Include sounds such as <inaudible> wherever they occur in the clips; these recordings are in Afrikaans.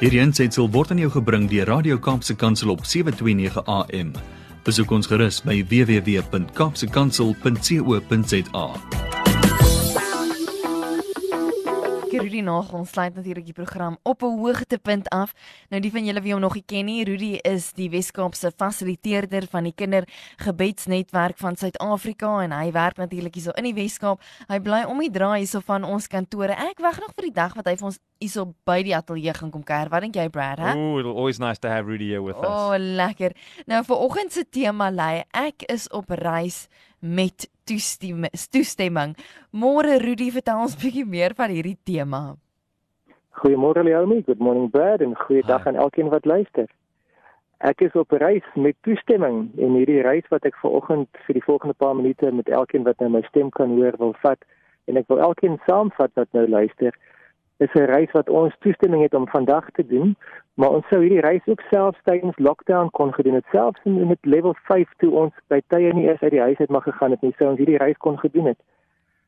Hierdie aanseit word aan jou gebring deur Radio Kaapse Kansel op 7:29 AM. Besoek ons gerus by www.kapsekansel.co.za. Rudy Nagel sluit natuurlik die program op 'n hoogtepunt af. Nou die van julle wie hom nog nie ken nie, Rudy is die Weskaapse fasiliteerder van die Kindergebedsnetwerk van Suid-Afrika en hy werk natuurlik hierso in die Weskaap. Hy bly om die draai hierso van ons kantore. Ek wag nog vir die dag wat hy vir ons hierso by die ateljee gaan kom kuier. Wat dink jy, Brad? Hè? Ooh, it'll always nice to have Rudy here with us. Oh, lekker. Nou vir oggend se tema lê ek is op reis met toestemming. toestemming. Môre Rudy, vertel ons bietjie meer van hierdie tema. Goeiemôre Leomi, good morning Brad en goeiedag aan elkeen wat luister. Ek is op reis met toestemming en hierdie reis wat ek vanoggend vir die volgende paar minute met elkeen wat nou my stem kan hoor wil vat en ek wil elkeen saamvat wat nou luister is 'n reis wat ons toestemming het om vandag te doen, maar ons sou hierdie reis ook self tydens lockdown kon gedoen het selfs in met level 5 toe ons by tye nie eers uit die huis uit mag gegaan het nie, sou ons hierdie reis kon gedoen het.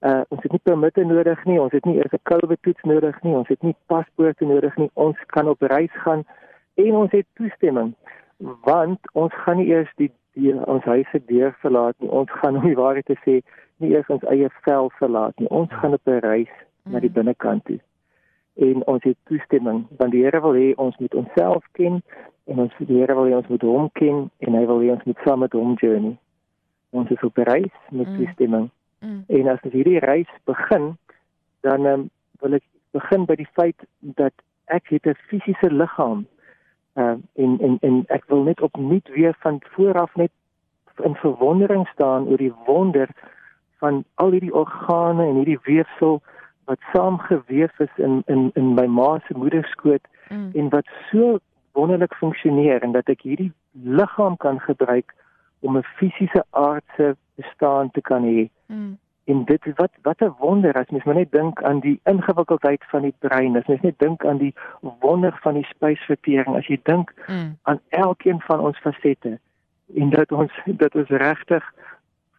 Uh ons het nie permitte nodig nie, ons het nie eers 'n COVID toets nodig nie, ons het nie paspoorte nodig nie. Ons kan op reis gaan en ons het toestemming want ons gaan nie eers die, die ons huise deur verlaat nie. Ons gaan om die waarheid te sê nie eers ons eie vel verlaat nie. Ons gaan op 'n reis na die binnekant toe en ons het toestemming want die Here wil hê ons moet onsself ken en ons die Here wil hê ons moet hom ken en hy wil hê ons moet saam met hom journey. Ons is op reis met Mm. toestemming. Mm. En as ons hierdie reis begin, dan um, wil ek begin by die feit dat ek het 'n fisiese liggaam. Ehm en en en ek wil net opnuut weer van vooraf net in verwondering staan oor die wonder van al hierdie organe en hierdie weefsel wat saamgeweef is in in in my ma se moederskoot Mm. en wat so wonderlik funksioneer en dat ek hierdie liggaam kan gebruik om 'n fisiese aardse bestaan te kan hê. Mm. En dit wat wat 'n wonder as mens maar net dink aan die ingewikkeldheid van die brein. As mens net dink aan die wonder van die spysvertering, as jy dink Mm. aan elkeen van ons fasette en dat ons dat ons regtig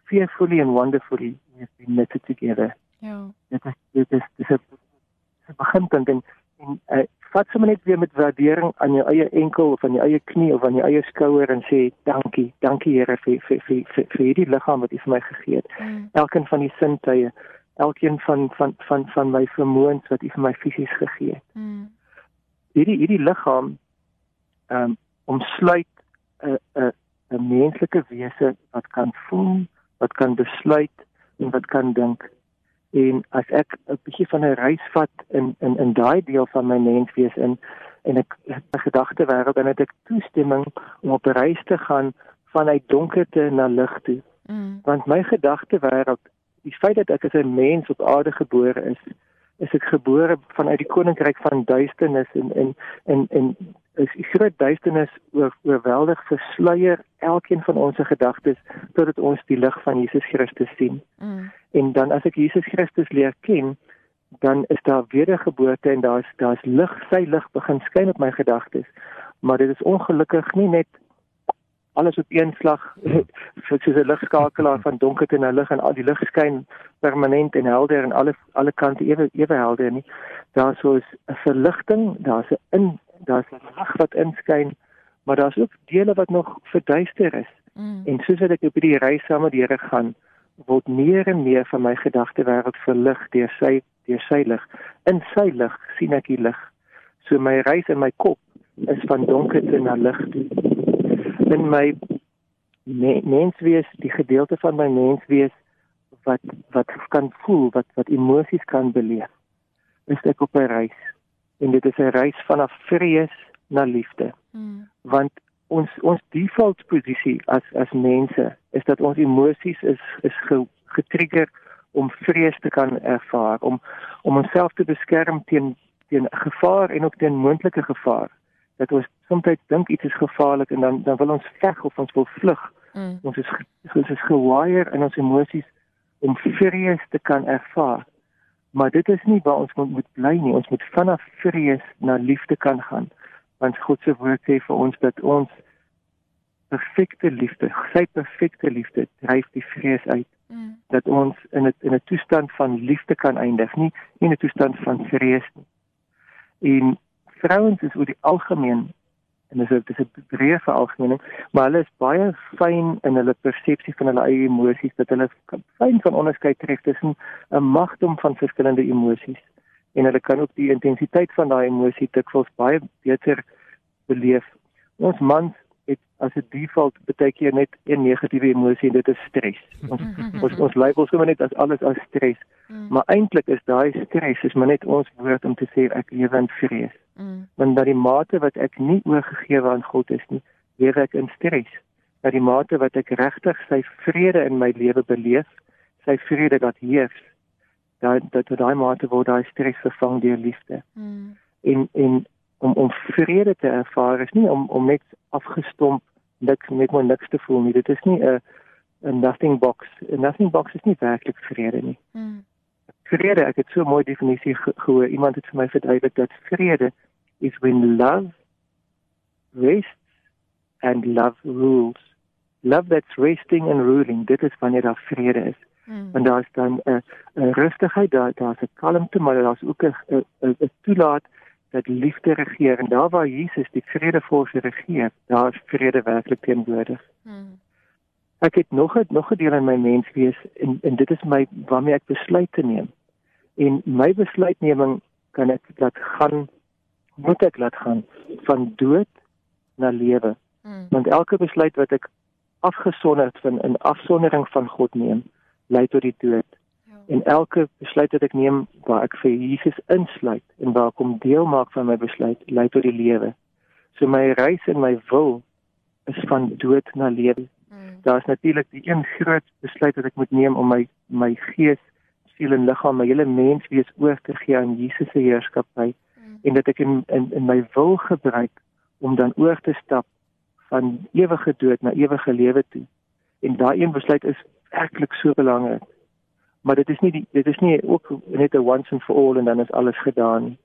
fearfully and wonderfully we've been knitted together. Ja. Dit is dit is dis 'n beginpunt en en uh, vat sommer net weer met waardering aan jou eie enkel of aan jou eie knie of aan jou eie skouer en sê dankie, dankie Here vir vir vir vir, vir hierdie liggaam wat U vir my gegee het. Mm. Elkeen van die sintuie, elkeen van van van van my vermoëns wat U vir my fisies gegee het. Mm. Hierdie hierdie liggaam ehm um, omsluit 'n 'n 'n menslike wese wat kan voel, wat kan besluit en wat kan dink. En as ek 'n bietjie van 'n reis vat in in in daai deel van my menswees in en ek 'n gedagte wêreld en het ek toestemming om op 'n reis te gaan vanuit donkerte na lig toe. Mm. Want my gedagte wêreld, die feit dat ek as 'n mens op aarde gebore is, is ek gebore vanuit die koninkryk van duisternis en en en en is die groot duisternis oor oorweldig versluier elkeen van ons se gedagtes totdat ons die lig van Jesus Christus sien. Mm. En dan as ek Jesus Christus leer ken, dan is daar wedergeboorte en daar's daar's lig, sy lig begin skyn op my gedagtes. Maar dit is ongelukkig nie net alles op een slag <laughs> soos 'n ligskakelaar van donkerte na lig en al die lig skyn permanent en helder en alle alle kante ewe ewe helder nie. Daar's soos 'n verligting, daar's 'n in daar's 'n lig wat inskyn, maar daar's ook dele wat nog verduister is. Mm. En soos ek op hierdie reis saam met die Here gaan, word meer en meer van my gedagtewêreld verlig deur sy deur sy lig. In sy lig sien ek die lig. So my reis in my kop is van donkerte na lig toe. In my me menswees, die gedeelte van my menswees wat wat kan voel, wat wat emosies kan beleef, is ek op 'n reis. En dit is 'n reis vanaf vrees na liefde Mm. want ons ons default posisie as as mense is dat ons emosies is is ge, getrigger om vrees te kan ervaar om om onsself te beskerm teen teen gevaar en ook teen moontlike gevaar dat ons soms dink iets is gevaarlik en dan dan wil ons veg of ons wil vlug Mm. ons is ons is gewire in ons emosies om vrees te kan ervaar maar dit is nie waar ons moet, moet bly nie ons moet vanaf vrees na liefde kan gaan want God se woord sê vir ons dat ons perfekte liefde, sy perfekte liefde dryf die vrees uit Mm. dat ons in 'n in 'n toestand van liefde kan eindig, nie nie in 'n toestand van vrees nie. En vrouens is oor die algemeen en dis 'n dis 'n breë veralgemening, maar hulle is baie fyn in hulle persepsie van hulle eie emosies dat hulle fyn kan onderskei tref tussen 'n magdom van verskillende emosies en hulle kan ook die intensiteit van daai emosie dikwels baie beter beleef. Ons mans het as 'n default baie keer net 'n negatiewe emosie en dit is stres. Ons ons, ons label sommer net as alles as stres. Mm. Maar eintlik is daai stres is maar net ons woord om te sê ek lewe in vrees. Mm. Want dat die mate wat ek nie oorgegee aan God is nie, lewe ek in stres. Dat die mate wat ek regtig sy vrede in my lewe beleef, sy vrede dat heers, dat dat daai mate word daai stres vervang deur liefde. Mm. En en om om vrede te ervaar is nie om om net afgestomp niks net maar niks te voel nie. Dit is nie 'n 'n nothing box. 'n Nothing box is nie werklik vrede nie. Mm. Vrede, ek het so 'n mooi definisie gehoor. Iemand het vir my verduidelik dat vrede is when love rests and love rules. Love that's resting and ruling. Dit is wanneer daar vrede is. Mm. En daar is dan 'n 'n rustigheid, daar daar's 'n kalmte, maar daar's ook 'n 'n toelaat dat liefde regeer en daar waar Jesus die vredevorse regeer, daar is vrede werklik teenwoordig. Hmm. Ek het nog 'n nog 'n deel in my menswees en en dit is my waarmee ek besluit te neem. En my besluitneming kan ek laat gaan moet ek laat gaan van dood na lewe. Hmm. Want elke besluit wat ek afgesonderd van in afsondering van God neem, lei tot die dood en elke besluit wat ek neem waar ek vir Jesus insluit en waar ek hom deel maak van my besluit lei tot die lewe. So my reis en my wil is van dood na lewe. Mm. Daar's natuurlik die een groot besluit wat ek moet neem om my my gees, siel en liggaam, my hele mens wees oor te gee aan Jesus se heerskappy mm. en dat ek in, in in my wil gebruik om dan oor te stap van ewige dood na ewige lewe toe. En daai een besluit is werklik so belangrik maar dit is nie die, dit is nie ook net 'n once and for all en dan is alles gedaan nie.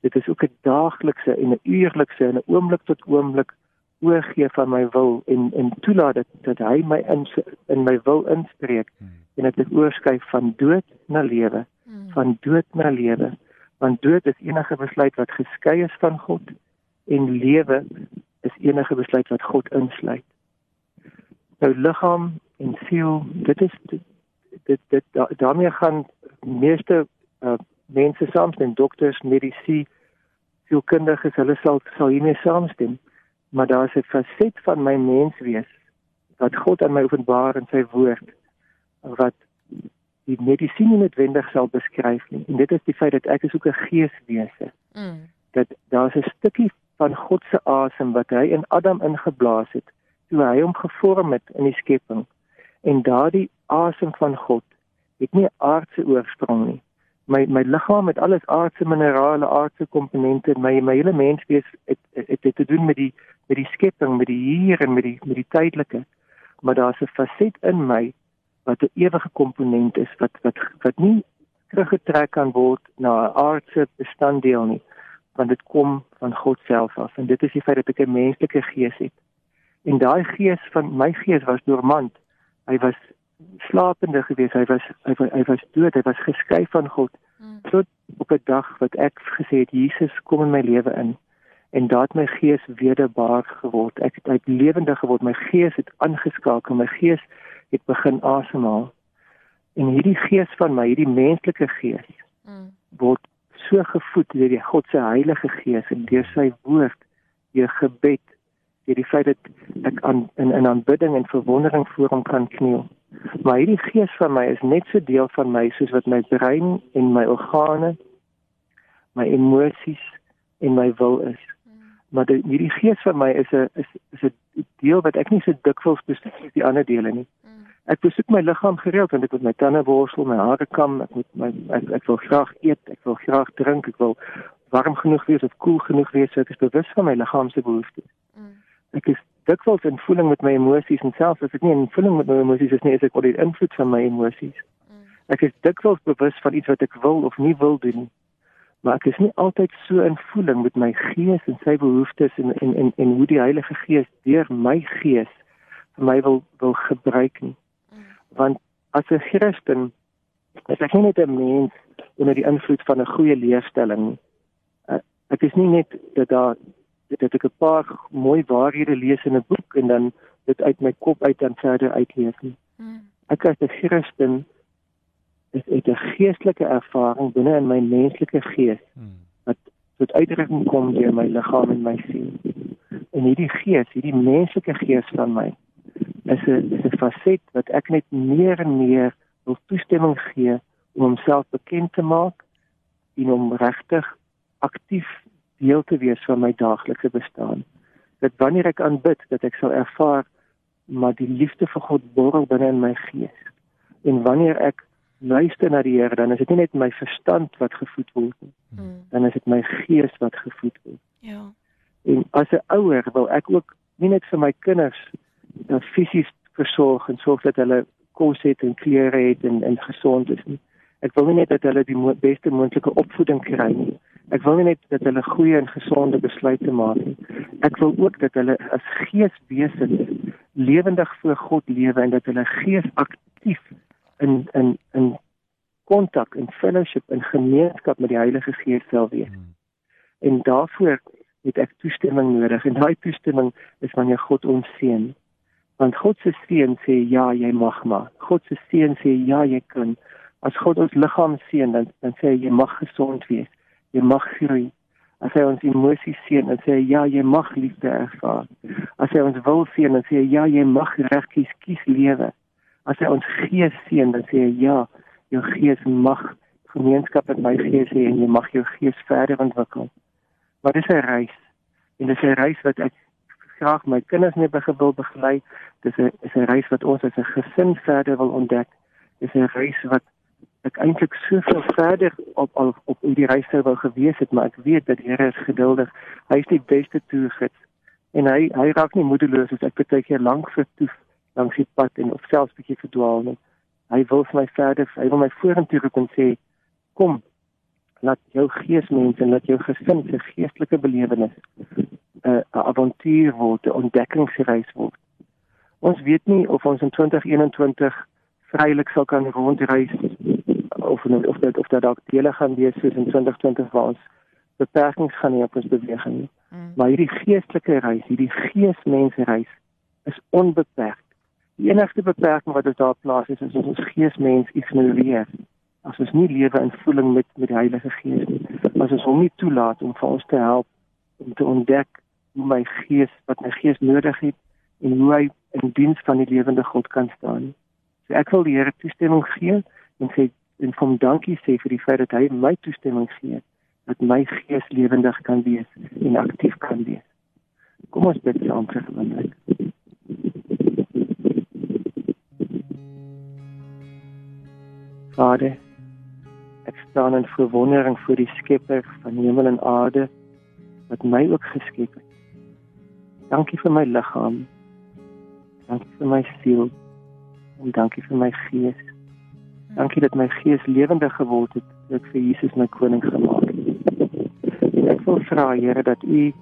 Dit is ook 'n daaglikse en 'n uurlikse en 'n oomblik tot oomblik oorgee van my wil en en toelaat dat dat hy my in in my wil inspreek hmm. en dat ek oorskuif van dood na lewe, hmm. van dood na lewe. Want dood is enige besluit wat geskei is van God en lewe is enige besluit wat God insluit. Nou liggaam en siel, dit is dit dit da, daarmee gaan meeste uh, mense saamstem. Dokters medisy sielkundiges hulle sal sal hiermee saamstem. Maar daar is 'n faset van my menswees wat God aan my openbaar in sy woord wat die medisy nie noodwendig sal beskryf nie. En dit is die feit dat ek is ook 'n geeswese mm. dat daar is 'n stukkie van God se asem wat hy in Adam ingeblaas het toe hy hom gevorm het in die skepping en daardie asem van God het nie aardse oorsprong nie. My my liggaam het alles aardse minerale, aardse komponente, my my hele menswees het het dit te doen met die met die skepping, met die hier en met die met die tydelike. Maar daar's 'n faset in my wat 'n ewige komponent is wat wat wat nie teruggetrek kan word na 'n aardse bestanddeel nie, want dit kom van God self af en dit is die feit dat ek 'n menslike gees het. En daai gees van my gees was dormant hy was slapende gewees hy was hy, hy was dood. Hy was geskei van God. Mm. tot op 'n dag wat ek gesê het Jesus kom in my lewe in. En daad my gees wederbaar geword. Ek het uit lewendig geword. My gees het aangeskakel. My gees het begin asemhaal. En hierdie gees van my hierdie menslike gees mm. word so gevoed deur die God se Heilige Gees en deur sy woord deur gebed deur die feit dat ek aan in in aanbidding en verwondering voor hom kan kniel. Maar hierdie gees van my is net so deel van my soos wat my brein en my organe, my emosies en my wil is. Maar die, hierdie gees van my is 'n is is 'n deel wat ek nie so dikwels besoek as die ander dele nie. Ek besoek my liggaam gereeld want ek moet my tande borsel, my hare kam, ek moet my ek, ek wil graag eet, ek wil graag drink, ek wil warm genoeg wees of koel genoeg wees sodat ek bewus van my liggaam se behoeftes. Mm ek is dikwels in voeling met my emosies en selfs as ek nie in voeling met my emosies is nie, is ek onder die invloed van my emosies. Mm. Ek is dikwels bewus van iets wat ek wil of nie wil doen nie. Maar ek is nie altyd so in voeling met my gees en sy behoeftes en en en, en hoe die Heilige Gees deur my gees vir my wil wil gebruik nie. Mm. Want as 'n Christen is ek nie net 'n mens onder die invloed van 'n goeie leefstelling nie. Ek is nie net dat daar dat ek 'n paar mooi waarhede lees in 'n boek en dan dit uit my kop uit en verder uitleef nie. Hmm. Ek as 'n Christen is het 'n geestelike ervaring binne in my menslike gees hmm. wat tot uitdrukking kom deur my liggaam en my siel. En hierdie gees, hierdie menslike gees van my is 'n is 'n faset wat ek net meer en meer wil toestemming gee om homself bekend te maak en om regtig aktief deel te wees van my daaglikse bestaan. Dat wanneer ek aanbid, dat ek sal ervaar maar die liefde vir God borrel binne in my gees. En wanneer ek luister na die Here, dan is dit nie net my verstand wat gevoed word nie. Hmm. Dan is dit my gees wat gevoed word. Ja. En as 'n ouer wil ek ook nie net vir my kinders uh, fisies versorg en sorg dat hulle kos het en klere het en en gesond is nie. Ek wil nie net dat hulle die mo beste moontlike opvoeding kry nie. Ek wil nie net dat hulle goeie en gesonde besluite maak nie. Ek wil ook dat hulle as geeswesens lewendig voor God lewe en dat hulle gees aktief in in in kontak en fellowship en gemeenskap met die Heilige Gees sal wees. Hmm. En daarvoor het ek toestemming nodig en daai toestemming is wanneer God ons seën. Want God se seën sê ja, jy mag maar. God se seën sê ja, jy kan as God ons liggaam seën dan dan sê hy jy mag gesond wees. Jy mag groei. As hy ons emosies seën dan sê ja, jy mag liefde ervaar. As hy ons wil seën dan sê ja, jy mag regkies kies lewe. As hy ons gees seën dan sê ja, jou gees mag gemeenskap met my gees hê en jy mag jou gees verder ontwikkel. Maar dis 'n reis. En dis 'n reis wat ek graag my kinders mee wil begelei. Dis 'n is 'n reis wat ons as 'n gesin verder wil ontdek. Dis 'n reis wat ek eintlik soveel verder op op op in die reis sou wou gewees het, maar ek weet dat Here is geduldig. Hy is die beste toegids en hy hy raak nie moedeloos as ek baie keer lank vertoef langs die pad en of selfs bietjie verdwaal nie. Hy wil vir my verder, hy wil my vorentoe roep en sê kom laat jou gees mens en laat jou gesin se geestelike belewenis 'n uh, avontuur word, 'n ontdekkingsreis word. Ons weet nie of ons in 2021 vrylik sal kan rondreis of of dit of dit dalk dele gaan wees soos in 2020 waar ons beperkings gaan hê op ons beweging. Mm. Maar hierdie geestelike reis, hierdie geesmensreis is onbeperk. Die enigste beperking wat ons daar plaas is as ons geesmens ignoreer. As ons nie lewe in voeling met met die Heilige Gees nie. As ons hom nie toelaat om vir ons te help om te ontdek hoe my gees wat my gees nodig het en hoe hy in diens van die lewende God kan staan. So ek wil die Here toestemming gee en sê en hom dankie sê vir die feit dat hy my toestemming gee dat my gees lewendig kan wees en aktief kan wees. Kom ons bid saam vir gewoonlik. Vader, ek staan in verwondering voor die Skepper van hemel en aarde wat my ook geskep het. Dankie vir my liggaam. Dankie vir my siel. En dankie vir my gees. Dankie dat my gees lewendig geword het dat vir Jesus my koning gemaak het. En ek wil vra Here dat U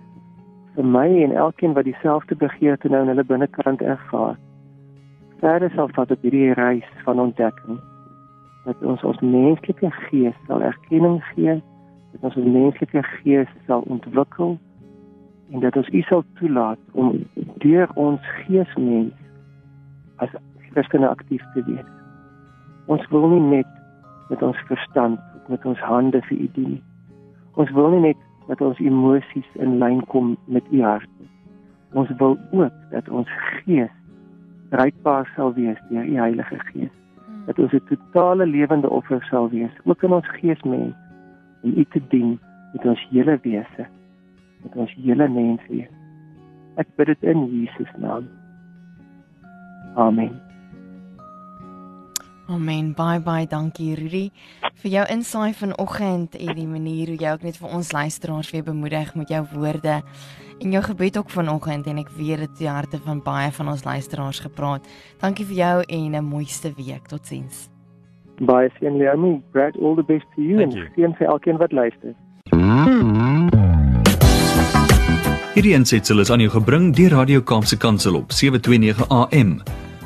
vir my en elkeen wat dieselfde begeerte nou in hulle binnekant ervaar, verder sal vat op hierdie reis van ontdekking. Dat ons ons menslike gees sal erkenning gee, dat ons ons menslike gees sal ontwikkel en dat ons U sal toelaat om deur ons geesmens as Christene aktief te wees. Ons wil nie net met ons verstand, met ons hande vir U dien nie. Ons wil nie net dat ons emosies in lyn kom met U hart nie. Ons wil ook dat ons gees bereikbaar sal wees deur U Heilige Gees. Dat ons 'n totale lewende offer sal wees, ook in ons geesmens, om U te dien met ons hele wese, met ons hele mens wees. Ek bid dit in Jesus naam. Amen. Amen. Bye bye. Dankie Rudy vir jou insaai vanoggend en die manier hoe jy ook net vir ons luisteraars weer bemoedig met jou woorde en jou gebed ook vanoggend en ek weet dit die harte van baie van ons luisteraars gepraat. Dankie vir jou en 'n mooiste week. Totsiens. Bye sien Leonie. Brad all the best to you Thank en sien vir elkeen wat luister. Hierdie aansetsel is aan jou gebring deur Radio Kaapse Kansel op 729 AM